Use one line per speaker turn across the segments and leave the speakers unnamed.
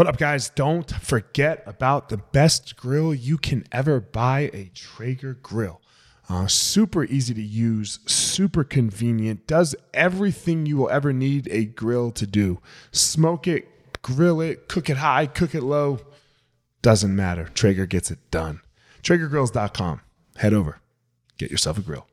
What up, guys? Don't forget about the best grill you can ever buy a Traeger grill. Uh, super easy to use, super convenient, does everything you will ever need a grill to do. Smoke it, grill it, cook it high, cook it low. Doesn't matter. Traeger gets it done. TraegerGrills.com. Head over, get yourself a grill.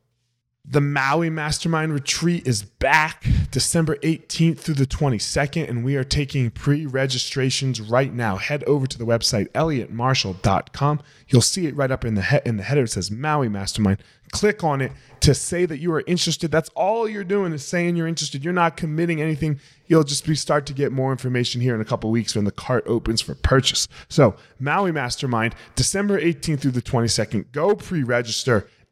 The Maui Mastermind Retreat is back December 18th through the 22nd, and we are taking pre registrations right now. Head over to the website, elliottmarshall.com. You'll see it right up in the, he- in the header. It says Maui Mastermind. Click on it to say that you are interested. That's all you're doing is saying you're interested. You're not committing anything. You'll just be start to get more information here in a couple weeks when the cart opens for purchase. So, Maui Mastermind, December 18th through the 22nd. Go pre register,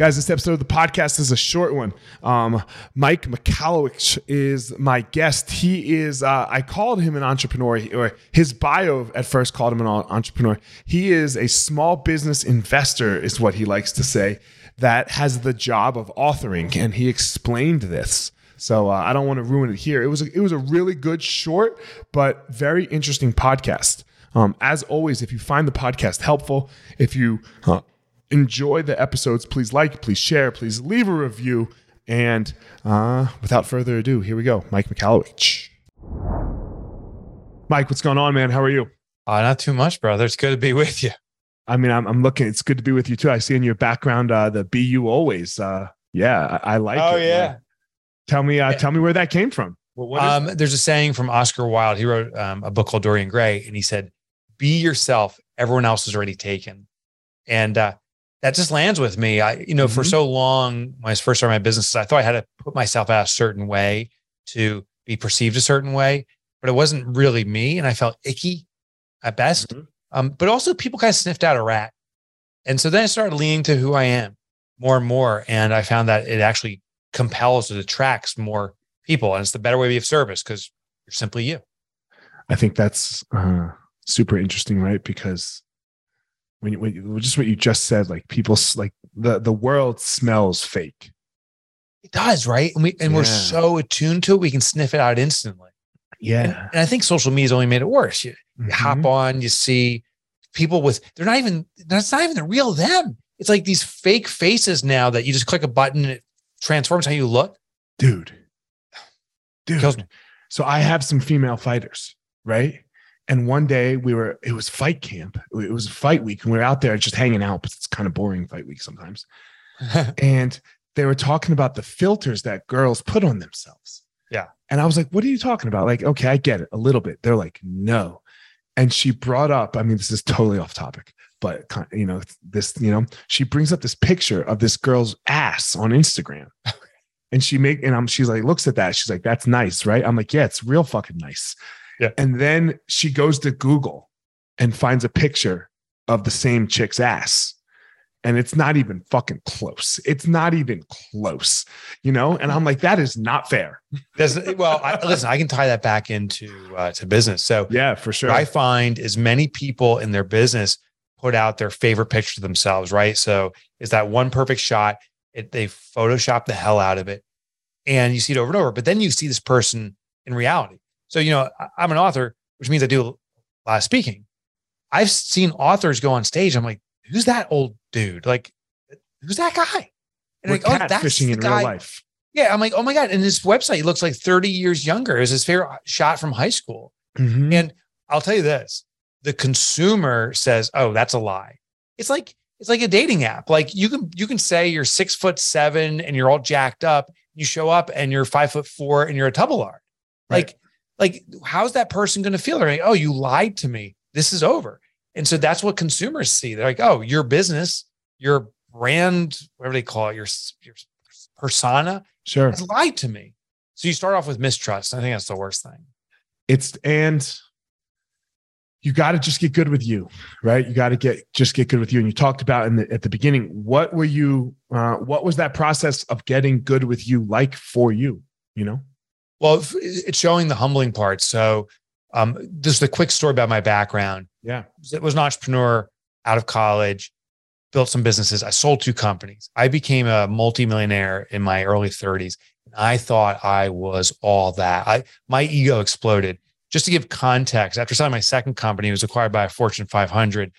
Guys, this episode of the podcast is a short one. Um, Mike Michalowicz is my guest. He is, uh, I called him an entrepreneur, or his bio at first called him an entrepreneur. He is a small business investor, is what he likes to say, that has the job of authoring. And he explained this. So uh, I don't want to ruin it here. It was a, it was a really good, short, but very interesting podcast. Um, as always, if you find the podcast helpful, if you uh, enjoy the episodes, please like, please share, please leave a review. And uh, without further ado, here we go. Mike Michalowicz. Mike, what's going on, man? How are you?
Uh, not too much, brother. It's good to be with you.
I mean, I'm, I'm looking. It's good to be with you too. I see in your background uh, the "Be You Always." Uh, yeah, I, I like
oh,
it.
yeah.
Man. Tell me, uh, tell me where that came from.
um, there's a saying from Oscar Wilde. He wrote um, a book called Dorian Gray, and he said, "Be yourself. Everyone else is already taken." And uh, that just lands with me. I, you know, mm-hmm. for so long, when I first started my businesses, I thought I had to put myself out a certain way to be perceived a certain way, but it wasn't really me. And I felt icky at best. Mm-hmm. Um, but also people kind of sniffed out a rat. And so then I started leaning to who I am more and more. And I found that it actually compels, it attracts more people. And it's the better way to be of service because you're simply you.
I think that's uh, super interesting, right? Because when you, when you, just what you just said, like people like the the world smells fake.
It does, right? And we and yeah. we're so attuned to it, we can sniff it out instantly.
Yeah.
And, and I think social media's only made it worse. You, mm-hmm. you, hop on, you see people with they're not even that's not even the real them. It's like these fake faces now that you just click a button and it transforms how you look.
Dude. Dude. So I have some female fighters, right? And one day we were, it was fight camp. It was fight week, and we were out there just hanging out, but it's kind of boring fight week sometimes. and they were talking about the filters that girls put on themselves.
Yeah.
And I was like, what are you talking about? Like, okay, I get it a little bit. They're like, no. And she brought up, I mean, this is totally off topic, but you know, this, you know, she brings up this picture of this girl's ass on Instagram. and she make and I'm she's like looks at that. She's like, that's nice, right? I'm like, yeah, it's real fucking nice.
Yeah.
And then she goes to Google and finds a picture of the same chick's ass. And it's not even fucking close. It's not even close, you know. And I'm like, that is not fair.
There's, well, I, listen, I can tie that back into uh, to business. So
yeah, for sure.
I find as many people in their business put out their favorite picture of themselves, right? So is that one perfect shot? It, they Photoshop the hell out of it, and you see it over and over. But then you see this person in reality. So, you know, I'm an author, which means I do a lot of speaking. I've seen authors go on stage. I'm like, who's that old dude? Like, who's that guy?
And We're like, oh, that's fishing in guy. real life.
Yeah. I'm like, oh my God. And his website looks like 30 years younger. It was his favorite shot from high school. Mm-hmm. And I'll tell you this the consumer says, oh, that's a lie. It's like, it's like a dating app. Like you can you can say you're six foot seven and you're all jacked up. You show up and you're five foot four and you're a Tubalard. Right. Like like how's that person going to feel? They're like, oh, you lied to me. This is over. And so that's what consumers see. They're like, oh, your business, your brand, whatever they call it, your, your persona
Sure.
has lied to me. So you start off with mistrust. I think that's the worst thing.
It's and you got to just get good with you, right? You got to get just get good with you. And you talked about in the at the beginning, what were you? Uh, what was that process of getting good with you like for you? You know,
Well, it's showing the humbling part. So, um, just a quick story about my background.
yeah,
It was an entrepreneur out of college, built some businesses. I sold two companies. I became a multimillionaire in my early 30s. And I thought I was all that. I my ego exploded. Just to give context, after selling my second company, it was acquired by a Fortune 500.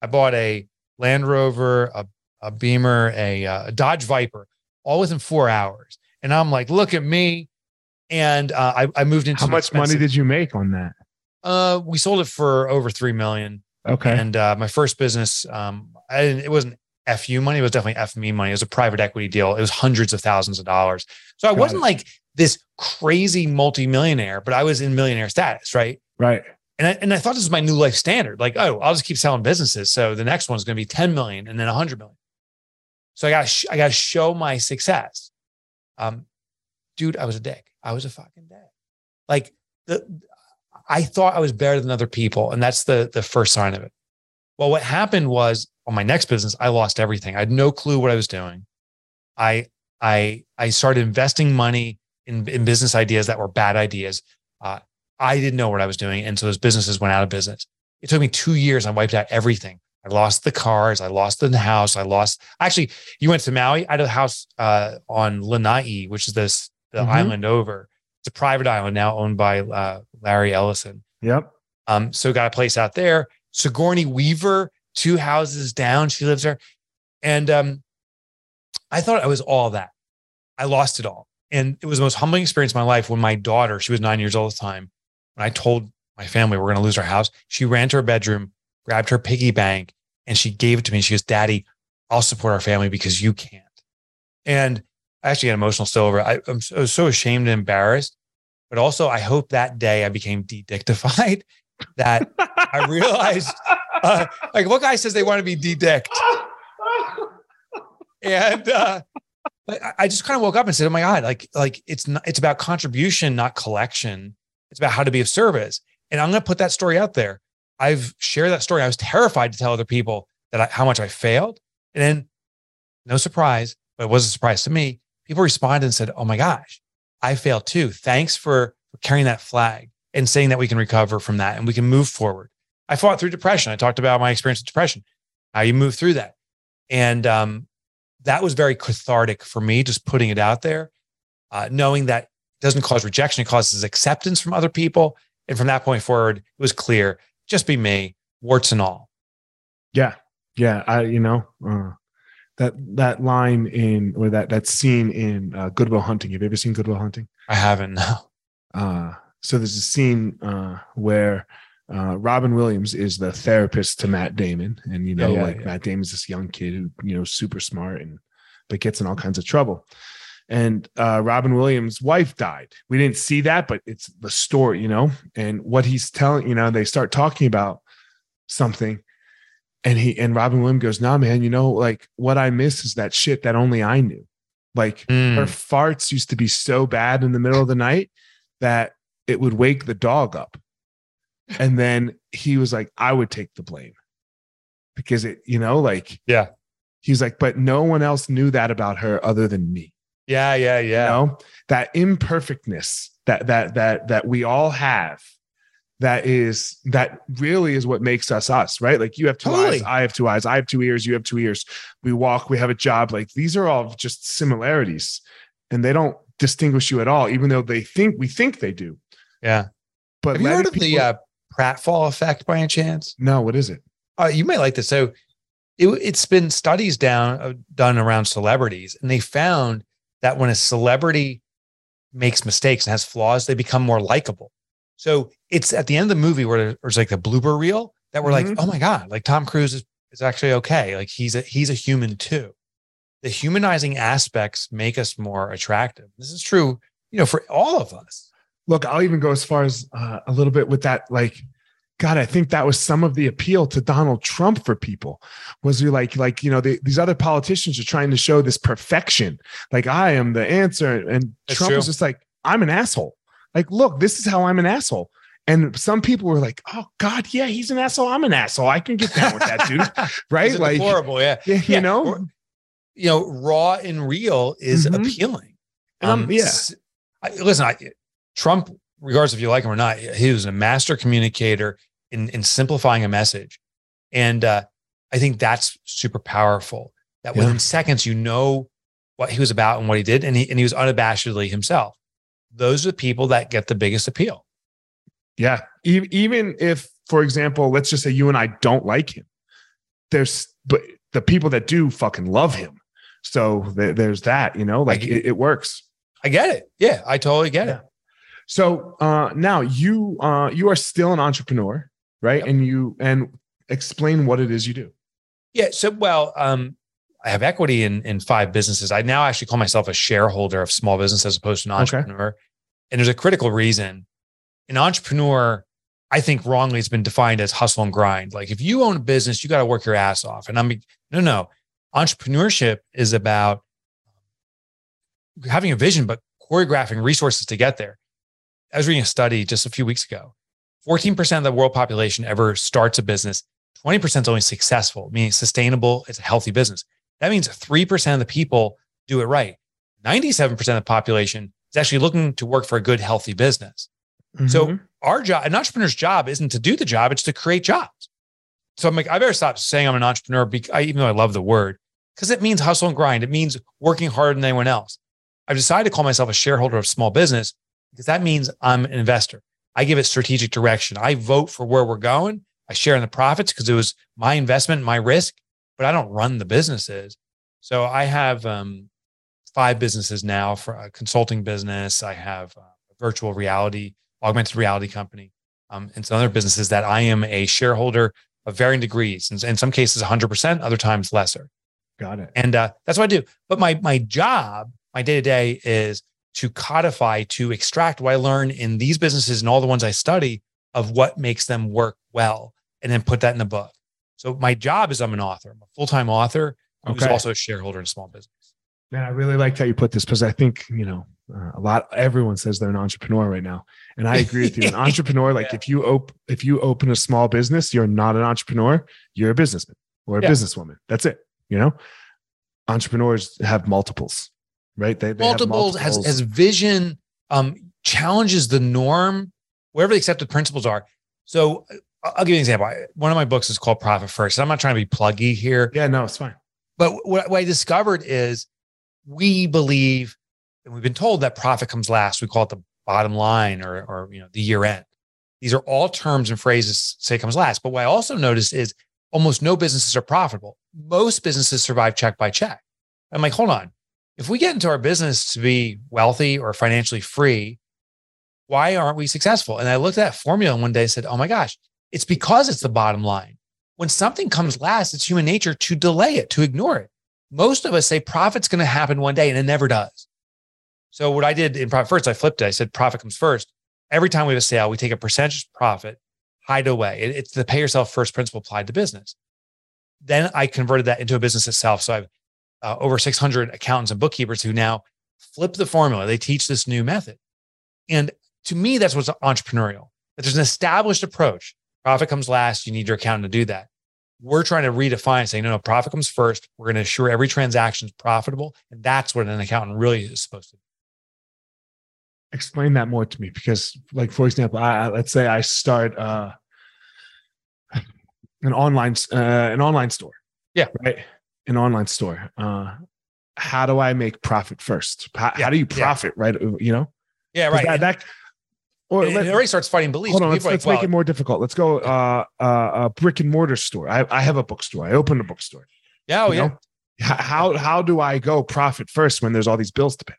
I bought a Land Rover, a, a Beamer, a, uh, a Dodge Viper, all within four hours. And I'm like, look at me. And uh, I, I moved into
how much money did you make on that?
uh, we sold it for over three million.
Okay,
And uh, my first business, um, I didn't, it wasn't FU money. It was definitely F me money. It was a private equity deal. It was hundreds of thousands of dollars. So I
Got
wasn't
it.
like this crazy multimillionaire, but I was in millionaire status, right?
right.
And I, and I thought this was my new life standard. Like, oh, I'll just keep selling businesses. So the next one's going to be 10 million and then 100 million. So I got sh- I got to show my success. Um, dude, I was a dick. I was a fucking dick. Like the I thought I was better than other people, and that's the the first sign of it. Well, what happened was on my next business, I lost everything. I had no clue what I was doing. I I I started investing money in in business ideas that were bad ideas. Uh, I didn't know what I was doing, and so those businesses went out of business. It took me two years. I wiped out everything. I lost the cars. I lost the house. I lost. Actually, you went to Maui. I had a house uh, on Lanai, which is this the
Mhm.
island over. It's a private island now owned by uh, Larry Ellison.
Yep.
Um, so got a place out there. Sigourney Weaver, two houses down, she lives there. And um, I thought I was all that. I lost it all. And it was the most humbling experience of my life when my daughter, she was nine years old at the time, when I told my family we're going to lose our house, she ran to her bedroom, grabbed her piggy bank, and she gave it to me. She goes, Daddy, I'll support our family because you can't. And I actually got emotional still over. I, I'm so, I was so ashamed and embarrassed. But also, I hope that day I became de-dictified that I realized, uh, like, what guy says they want to be de-dicked? And uh, I- I just kind of woke up and said, "Oh my god! Like, like it's not, it's about contribution, not collection. It's about how to be of service." And I'm going to put that story out there. I've shared that story. I was terrified to tell other people that I, how much I failed, and then, no surprise, but it was a surprise to me. People responded and said, "Oh my gosh, I failed too. Thanks for, carrying that flag and saying that we can recover from that and we can move forward." I fought through depression. I talked about my experience with depression, how you move through that, and um, that was very cathartic for me, just putting it out there, uh, knowing that it doesn't cause rejection, it causes acceptance from other people. And from that point forward, it was clear just be me, warts and all.
Yeah, yeah. I you know uh, that that line in or that that scene in uh, Good Will Hunting. Have you ever seen Good Will Hunting?
I haven't. No.
Uh, so there's a scene uh, where uh, Robin Williams is the therapist to Matt Damon, and you know,
Yeah, yeah,
like
yeah.
Matt Damon's this young kid who you know super smart and but gets in all kinds of trouble. And uh, Robin Williams' wife died. We didn't see that, but it's the story, you know. And what he's telling, you know, they start talking about something, and he and Robin Williams goes, "Nah, man, you know, like what I miss is that shit that only I knew. Like
Mm.
her farts used to be so bad in the middle of the night that it would wake the dog up. And then he was like, I would take the blame because it, you know, like,
Yeah.
he's like, but no one else knew that about her other than me.
Yeah, yeah,
You
yeah.
know, that imperfectness that, that, that, that we all have. That is that really is what makes us us, right? Like you have two
Totally.
eyes, I have two eyes, I have two ears, you have two ears. We walk, we have a job. Like these are all just similarities, and they don't distinguish you at all, even though they think we think they do.
Yeah.
But
Have you heard of the
people-
uh, pratfall effect by any chance?
no? What is it?
Uh, you might like this. So it, it's been studies down uh, done around celebrities, and they found that when a celebrity makes mistakes and has flaws, they become more likable. So it's at the end of the movie where there's like the blooper reel that we're
Mhm.
like, oh my god, like Tom Cruise is, is actually okay. Like he's a he's a human too. The humanizing aspects make us more attractive. This is true, you know, for all of us.
Look, I'll even go as far as uh, a little bit with that. Like, God, I think that was some of the appeal to Donald Trump for people. Was you like, like you know, the, these other politicians are trying to show this perfection, like I am the answer, and
That's
Trump
true.
was just like, I'm an asshole. Like, look, this is how I'm an asshole. And some people were like, "Oh God, yeah, he's an asshole. I'm an asshole. I can get down with that dude, right?" Like,
horrible, yeah.
yeah, you know,
or- you know, raw and real is
Mhm.
appealing.
And I'm- yeah.
I, listen, I, Trump, regardless if you like him or not, he was a master communicator in, in simplifying a message. And uh, I think that's super powerful. That
Yeah.
within seconds, you know what he was about and what he did. And he, and he was unabashedly himself. Those are the people that get the biggest appeal.
Yeah. Even if, for example, let's just say you and I don't like him, there's but the people that do fucking love him. So th- there's that, you know, like it, it works.
I get it. Yeah, I totally get
Yeah.
it.
So uh, now you uh, you are still an entrepreneur, right?
Yep.
And you and explain what it is you do.
Yeah. So, well, um, I have equity in in five businesses. I now actually call myself a shareholder of small business as opposed to an
Okay.
And there's a critical reason. An entrepreneur, I think wrongly, has been defined as hustle and grind. Like if you own a business, you got to work your ass off. And I'm no, no. Entrepreneurship is about having a vision, but choreographing resources to get there. I was reading a study just a few weeks ago. 14% of the world population ever starts a business 20% is only successful, meaning sustainable. It's a healthy business. That means 3% of the people do it right. 97% of the population is actually looking to work for a good, healthy business. So
Mhm.
our job, an entrepreneur's job isn't to do the job, it's to create jobs. So I'm like, I better stop saying I'm an entrepreneur, bec- I, even though I love the word, because it means hustle and grind. It means working harder than anyone else. I've decided to call myself a shareholder of small business because that means I'm an investor. I give it strategic direction. I vote for where we're going. I share in the profits because it was my investment, my risk, but I don't run the businesses. So I have um, five businesses now for a consulting business. I have uh, a virtual reality, augmented reality company, um, and some other businesses that I am a shareholder of varying degrees. And in some cases, 100%, other times lesser.
got it.
And uh, that's what I do. But my my job, my day to day is to codify, to extract what I learn in these businesses and all the ones I study of what makes them work well, and then put that in the book. So my job is I'm an author. I'm a full time author who's
Okay.
also a shareholder in a small business.
Man, I really liked how you put this because I think you know uh, a lot. Everyone says they're an entrepreneur right now, and I agree with you. An entrepreneur, like
Yeah.
if you open if you open a small business, you're not an entrepreneur. You're a businessman or a
Yeah.
businesswoman. That's it. You know, entrepreneurs have multiples, right? They, they have
multiples, has has vision, um, challenges the norm, wherever the accepted principles are. So I'll give you an example. I- One of my books is called Profit First. I'm not trying to be pluggy here.
yeah, no, it's fine.
But what, what I discovered is we believe, and we've been told that profit comes last. We call it the bottom line or, or you know, the year end. These are all terms and phrases say comes last. But what I also noticed is almost no businesses are profitable. Most businesses survive check by check. I'm like, hold on. If we get into our business to be wealthy or financially free, why aren't we successful? And I looked at that formula one day and said, oh my gosh, it's because it's the bottom line when something comes last, it's human nature to delay it, to ignore it. Most of us say profit's going to happen one day and it never does. So what I did in profit first, I flipped it. I said profit comes first. Every time we have a sale, we take a percentage profit, hide away. It- it's the pay yourself first principle applied to business. Then I converted that into a business itself. So I have uh, over 600 accountants and bookkeepers who now flip the formula. They teach this new method. And to me, that's what's entrepreneurial. That there's an established approach. Profit comes last. You need your accountant to do that. We're trying to redefine saying, no, no, profit comes first. We're going to ensure every transaction is profitable. And that's what an accountant really is supposed to do.
Explain that more to me because, like, for example, I, let's say I start uh, an online uh, an online store.
Yeah.
right. An online store. Uh, how do I make profit first? How,
Yeah,
how do you
yeah.
profit? Right. You know.
Yeah. right.
That, that- or
and
let-
it already starts fighting beliefs.
hold on. Let's,
are
let's
like,
make it more difficult. Let's go. Uh, uh, a brick and mortar store. I, I have a bookstore. I opened a bookstore.
yeah, oh,
you
yeah.
know? How how do I go profit first when there's all these bills to pay?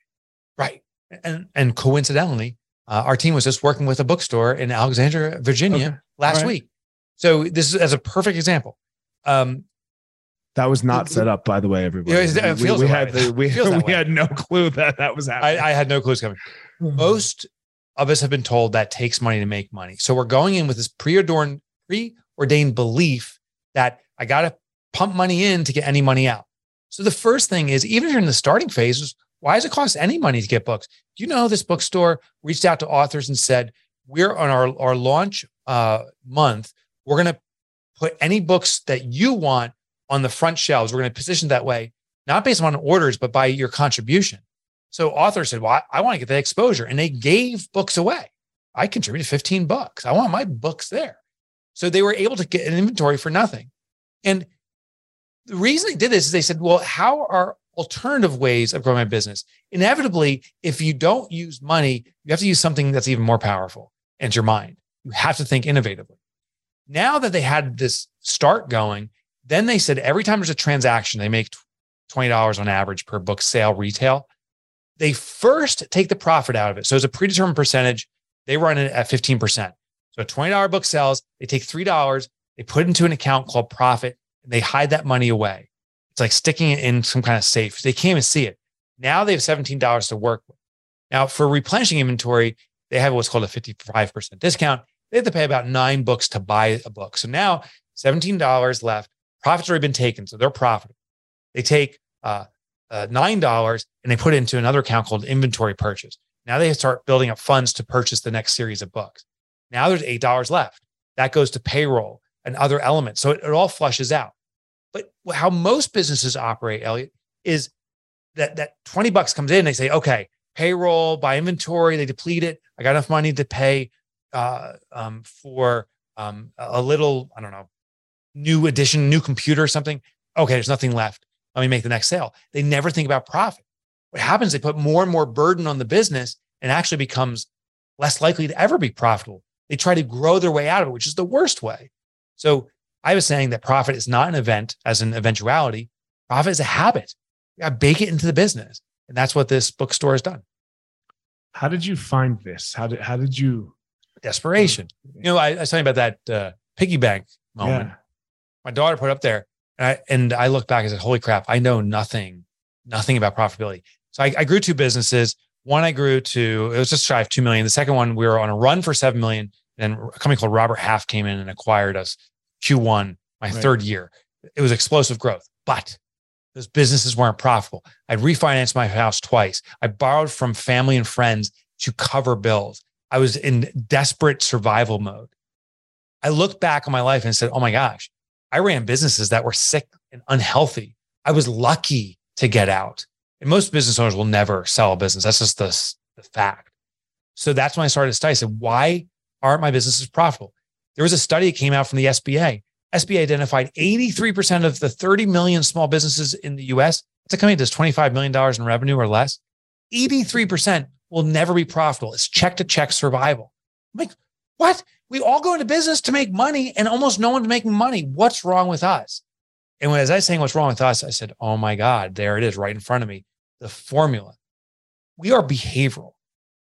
Right. And and coincidentally, uh, our team was just working with a bookstore in Alexandria, Virginia
Okay.
last
right.
week. So this is as a perfect example. Um,
That was not set up, by the way, everybody.
It- it
we, we had the, we, we had no clue that that was
I,
happening.
I had no clues coming. Most of us have been told that takes money to make money. So we're going in with this preordained preordained belief that I got to pump money in to get any money out. So the first thing is, even if you're in the starting phase, why does it cost any money to get books? You know this bookstore reached out to authors and said, we're on our, our launch uh, month, we're going to put any books that you want on the front shelves. We're going to position that way, not based on orders, but by your contribution. So authors said, well, I, I want to get that exposure. And they gave books away. I contributed 15 bucks. I want my books there. So they were able to get an inventory for nothing. And the reason they did this is they said, well, how are alternative ways of growing my business? Inevitably, if you don't use money, you have to use something that's even more powerful and your mind. You have to think innovatively. Now that they had this start going, then they said every time there's a transaction, they make $20 on average per book sale retail. They first take the profit out of it. So it's a predetermined percentage. They run it at 15%. So a $20 book sells, they take $3, they put it into an account called profit, and they hide that money away. It's like sticking it in some kind of safe. They can't even see it. Now they have $17 to work with. Now, for replenishing inventory, they have what's called a 55% discount. They have to pay about nine books to buy a book. So now $17 left. Profits already been taken. So they're profitable. They take uh, uh, $9 and they put it into another account called inventory purchase. Now they start building up funds to purchase the next series of books. Now there's $8 left. That goes to payroll and other elements. So it, it all flushes out. But how most businesses operate, Elliot, is that that 20 bucks comes in, they say, okay, payroll, buy inventory, they deplete it. I got enough money to pay uh, um, for um, a little, I don't know, new addition, new computer or something. Okay, there's nothing left. Let me make the next sale. They never think about profit. What happens, they put more and more burden on the business and actually becomes less likely to ever be profitable. They try to grow their way out of it, which is the worst way. So I was saying that profit is not an event as an eventuality. Profit is a habit. You got to bake it into the business. And that's what this bookstore has done.
How did you find this? How did, how did you?
Desperation. You know, I, I was talking about that uh, piggy bank moment. Yeah. My daughter put up there and I, and I look back and said, holy crap, I know nothing, nothing about profitability. So I, I grew two businesses. One I grew to, it was just shy of 2 million. The second one, we were on a run for 7 million. Then a company called Robert Half came in and acquired us Q1, my right. third year. It was explosive growth, but those businesses weren't profitable. I refinanced my house twice. I borrowed from family and friends to cover bills. I was in desperate survival mode. I looked back on my life and said, oh my gosh, I ran businesses that were sick and unhealthy. I was lucky to get out. And most business owners will never sell a business. That's just the, the fact. So that's when I started to study. I said, why aren't my businesses profitable? There was a study that came out from the SBA. SBA identified 83% of the 30 million small businesses in the US. It's a company that does $25 million in revenue or less. 83% will never be profitable. It's check to check survival. I'm like, what? We all go into business to make money and almost no one's making money. What's wrong with us? And when, as I was saying, what's wrong with us, I said, oh my God, there it is right in front of me. The formula. We are behavioral.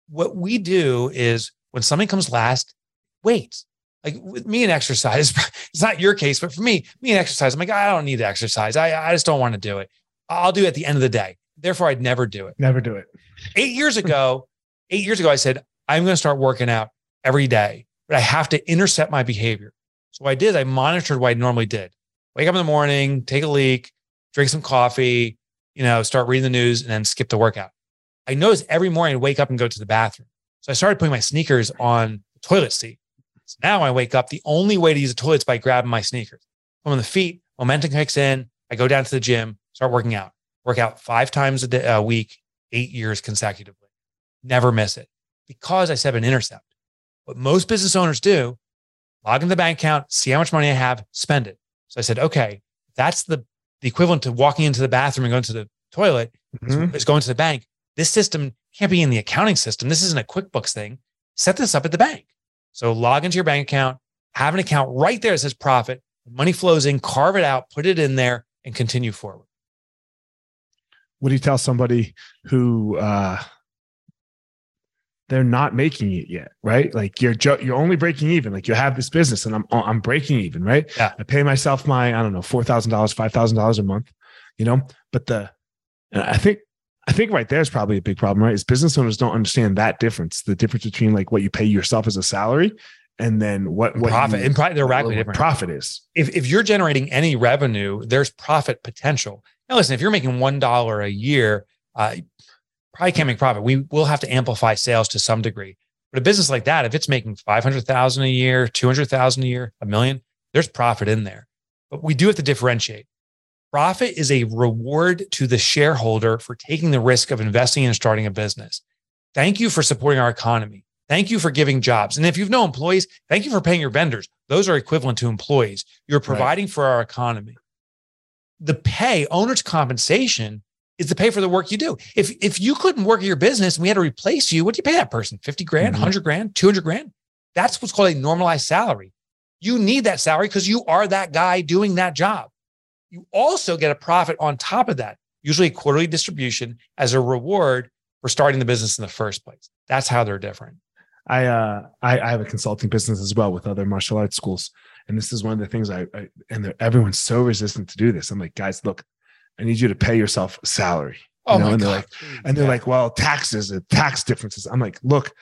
What we do is when something comes last, wait. Like with me and exercise, it's not your case, but for me, me and exercise, I'm like, I don't need to exercise. I, I just don't want to do it. I'll do it at the end of the day. Therefore, I'd never do it.
Never do it.
Eight years ago, eight years ago, I said, I'm going to start working out every day but I have to intercept my behavior. So what I did, I monitored what I normally did. Wake up in the morning, take a leak, drink some coffee, you know, start reading the news and then skip the workout. I noticed every morning I'd wake up and go to the bathroom. So I started putting my sneakers on the toilet seat. So now I wake up, the only way to use the toilet is by grabbing my sneakers. I'm the feet, momentum kicks in. I go down to the gym, start working out, work out five times a, day, a week, eight years consecutively. Never miss it because I set an intercept. What most business owners do, log in the bank account, see how much money I have, spend it. So I said, okay, that's the, the equivalent to walking into the bathroom and going to the toilet mm-hmm. is going to the bank. This system can't be in the accounting system. This isn't a QuickBooks thing. Set this up at the bank. So log into your bank account, have an account right there that says profit, money flows in, carve it out, put it in there, and continue forward.
What do you tell somebody who uh, they're not making it yet, right? Like you're ju- you're only breaking even. Like you have this business, and I'm I'm breaking even, right?
Yeah.
I pay myself my I don't know four thousand dollars, five thousand dollars a month, you know. But the I think I think right there is probably a big problem, right? Is business owners don't understand that difference, the difference between like what you pay yourself as a salary and then what, what
profit
you-
and probably they're radically different.
profit is.
if, if you're generating any revenue, there's profit potential. Now, listen, if you're making $1 a year, uh, probably can't make profit. We will have to amplify sales to some degree. But a business like that, if it's making 500,000 a year, 200,000 a year, a million, there's profit in there. But we do have to differentiate. Profit is a reward to the shareholder for taking the risk of investing and starting a business. Thank you for supporting our economy. Thank you for giving jobs. And if you've no employees, thank you for paying your vendors. Those are equivalent to employees. You're providing for our economy. The pay, owner's compensation, is to pay for the work you do. If if you couldn't work your business and we had to replace you, what do you pay that person? 50 grand,
Mhm.
100 grand, 200 grand? That's what's called a normalized salary. You need that salary because you are that guy doing that job. You also get a profit on top of that, usually a quarterly distribution as a reward for starting the business in the first place. That's how they're different.
I uh I, I have a consulting business as well with other martial arts schools, and this is one of the things I, I and everyone's so resistant to do this. I'm like, guys, look, I need you to pay yourself a salary.
Oh
know,
my
and
God.
they're like- And they're
Yeah.
like, well, taxes, uh, tax differences. I'm like, look,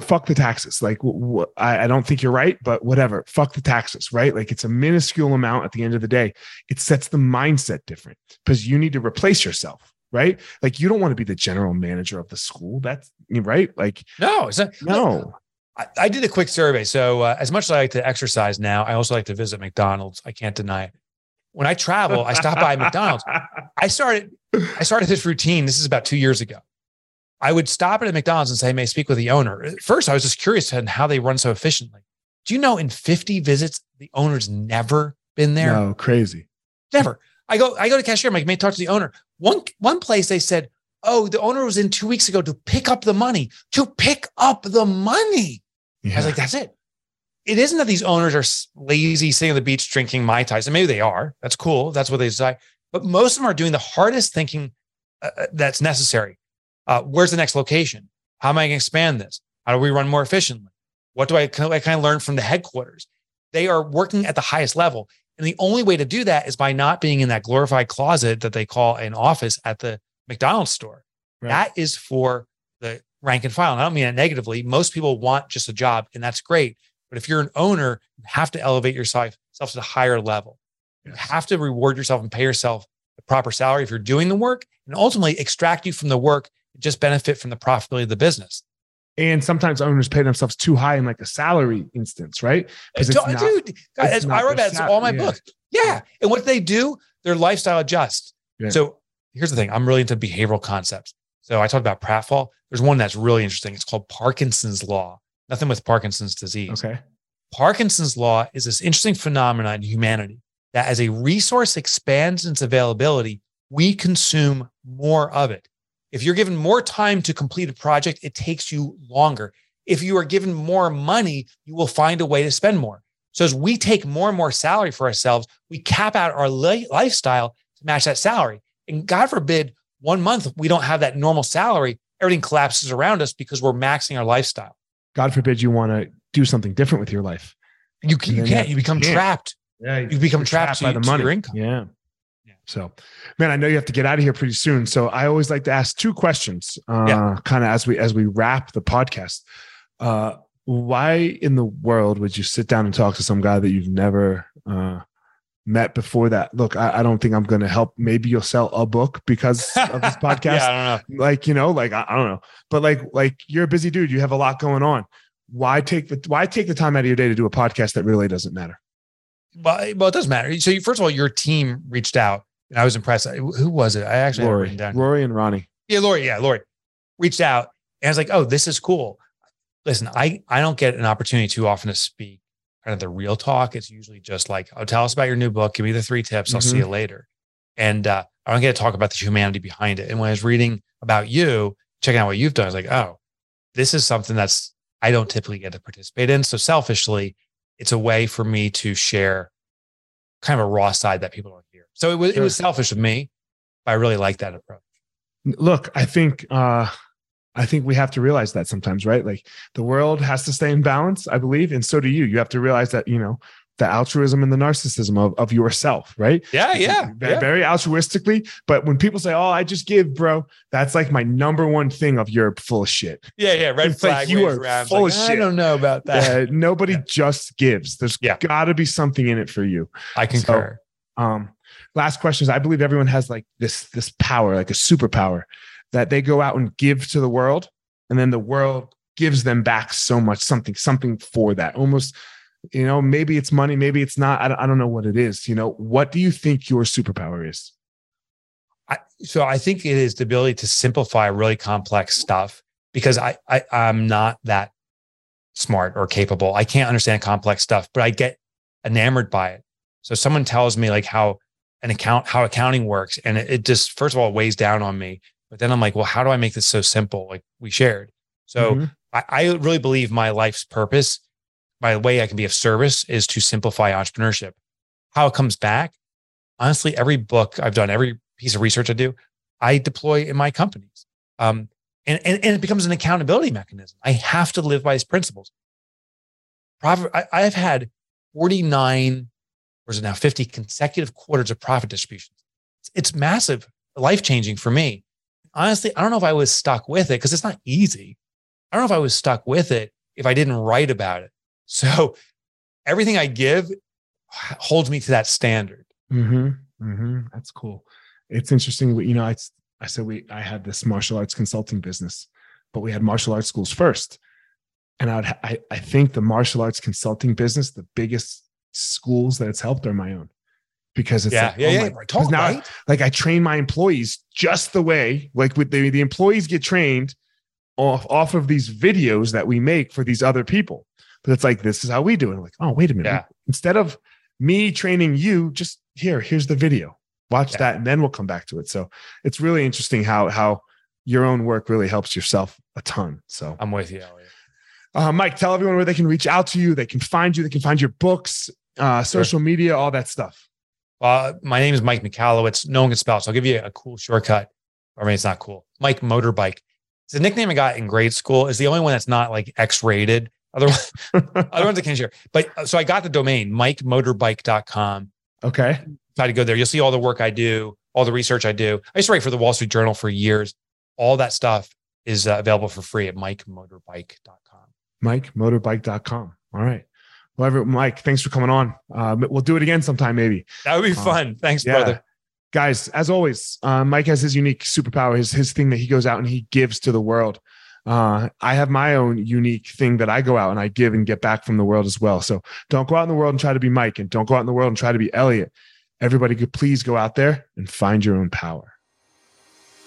fuck the taxes. Like, wh- wh- I, I don't think you're right, but whatever. Fuck the taxes, right? Like, it's a minuscule amount at the end of the day. It sets the mindset different because you need to replace yourself, right? Like, you don't want to be the general manager of the school. That's right. Like,
no, it's not,
no.
I, I did a quick survey. So, uh, as much as I like to exercise now, I also like to visit McDonald's. I can't deny it. When I travel, I stop by McDonald's. I started I started this routine. This is about two years ago. I would stop at a McDonald's and say, "May I speak with the owner?" At First, I was just curious on how they run so efficiently. Do you know in 50 visits, the owner's never been there?
No, crazy.
Never. I go, I go to cashier. I'm like, may I talk to the owner? One one place they said, Oh, the owner was in two weeks ago to pick up the money. To pick up the money. I was like, that's it. It isn't that these owners are lazy sitting on the beach drinking Mai Tais. And maybe they are. That's cool. That's what they decide. But most of them are doing the hardest thinking uh, uh, that's necessary. Uh, where's the next location? How am I going to expand this? How do we run more efficiently? What do I, can I kind of learn from the headquarters? They are working at the highest level. And the only way to do that is by not being in that glorified closet that they call an office at the McDonald's store.
Right.
That is for the rank and file. And I don't mean it negatively. Most people want just a job, and that's great. But if you're an owner, you have to elevate yourself to a higher level. You have to reward yourself and pay yourself the proper salary if you're doing the work, and ultimately extract you from the work and just benefit from the profitability of the business.
And sometimes owners pay themselves too high in like a salary instance, right? Uh, 'Cause it's
Dude,
not-
dude,
it's
I
not
wrote
their
about in all my
yeah.
books. Yeah. And what they do, their lifestyle adjusts.
Yeah.
So here's the thing I'm really into behavioral concepts. So I talked about pratfall. There's one that's really interesting. It's called Parkinson's Law. Nothing with Parkinson's disease.
Okay.
Parkinson's Law is this interesting phenomenon in humanity that as a resource expands its availability, we consume more of it. If you're given more time to complete a project, it takes you longer. If you are given more money, you will find a way to spend more. So as we take more and more salary for ourselves, we cap out our li- lifestyle to match that salary. And God forbid, one month we don't have that normal salary, everything collapses around us because we're maxing our lifestyle.
God forbid you want to do something different with your life.
You, you can't.
that-
You become
can't.
trapped.
Yeah.
You become trapped,
by
to,
the money.
income.
Yeah.
Yeah.
So, man, I know you have to get out of here pretty soon. So I always like to ask two questions, uh,
Yeah.
kind of as we as we wrap the podcast. Uh, why in the world would you sit down and talk to some guy that you've never uh, met before that? Look, I, I don't think I'm going to help. Maybe you'll sell a book because of this podcast.
yeah, I don't know.
Like you know, like I, I don't know, but like like you're a busy dude. You have a lot going on. Why take the why take the time out of your day to do a podcast that really doesn't matter?
But well, it doesn't matter. So you, first of all, your team reached out, and I was impressed. Who was it? I actually it
Rory,
down.
Rory and Ronnie.
Yeah, Lori. Yeah, Lori reached out, and I was like, "Oh, this is cool." Listen, I I don't get an opportunity too often to speak kind of the real talk. It's usually just like, "Oh, tell us about your new book. Give me the three tips. I'll see
Mhm.
you later." And uh, I don't get to talk about the humanity behind it. And when I was reading about you, checking out what you've done, I was like, "Oh, this is something that's I don't typically get to participate in." So selfishly, it's a way for me to share kind of a raw side that people don't hear. So it was it was selfish of me, but I really like that approach.
look i think uh i think we have to realize that sometimes right like the world has to stay in balance i believe and so do you you have to realize that you know the altruism and the narcissism of, of yourself, right?
Yeah, yeah,
very,
yeah.
very altruistically. But when people say, "Oh, I just give, bro," that's like my number one thing of you're full of shit.
Yeah, yeah. Red
It's like
flag.
you are
around.
Full
like,
of
I
shit.
don't know about that.
Uh, nobody
Yeah.
just gives. There's
Yeah.
got to be something in it for you.
I concur.
Um, last question is: I believe everyone has like this this power, like a superpower, that they go out and give to the world, and then the world gives them back so much, something, something for that. Almost, you know, maybe it's money, maybe it's not. I don't, I don't know what it is. You know, what do you think your superpower is?
I, so I think it is the ability to simplify really complex stuff because I, I I'm not that smart or capable. I can't understand complex stuff, but I get enamored by it. So someone tells me like how an account how accounting works, and it, it just first of all weighs down on me. But then I'm like, well, how do I make this so simple? Like we shared. So
Mhm.
I, I really believe my life's purpose, my way I can be of service, is to simplify entrepreneurship. How it comes back, honestly, every book I've done, every piece of research I do, I deploy in my companies. Um, and, and, and it becomes an accountability mechanism. I have to live by these principles. Profit, I, I've had 49, or is it now 50 consecutive quarters of profit distributions. It's, it's massive, life changing for me. Honestly, I don't know if I was stuck with it because it's not easy. I don't know if I was stuck with it if I didn't write about it. So everything I give holds me to that standard.
Mm-hmm. Mm-hmm. That's cool. It's interesting. You know, I, I said we I had this martial arts consulting business, but we had martial arts schools first. And I would I, I think the martial arts consulting business, the biggest schools that it's helped are my own. Because it's
yeah,
like,
yeah,
oh
yeah.
my- now
right?
like I train my employees just the way like with the, the employees get trained off off of these videos that we make for these other people. But it's like this is how we do it. I'm like, oh, wait a minute.
Yeah.
Instead of me training you, just here, here's the video. Watch
Yeah.
that, and then we'll come back to it. So it's really interesting how how your own work really helps yourself a ton. So
I'm with you.
Uh, Mike, tell everyone where they can reach out to you, they can find you, they can find your books, uh, social media, all that stuff.
Uh, my name is Mike Michalowicz. No one can spell it. So I'll give you a cool shortcut. I mean, it's not cool. Mike Motorbike. It's a nickname I got in grade school. It's the only one that's not like X rated. Otherwise, other ones I can't share. But uh, so I got the domain, MikeMotorbike.com.
okay.
Try to go there. You'll see all the work I do, all the research I do. I used to write for the Wall Street Journal for years. All that stuff is uh, available for free at MikeMotorbike.com.
MikeMotorbike.com. All right. Well, Mike, thanks for coming on. Uh, we'll do it again sometime, maybe.
That would be
Uh,
fun. Thanks,
yeah.
brother.
guys as always uh, mike has his unique superpower his, his thing that he goes out and he gives to the world uh, i have my own unique thing that i go out and i give and get back from the world as well so don't go out in the world and try to be mike and don't go out in the world and try to be elliot everybody could please go out there and find your own power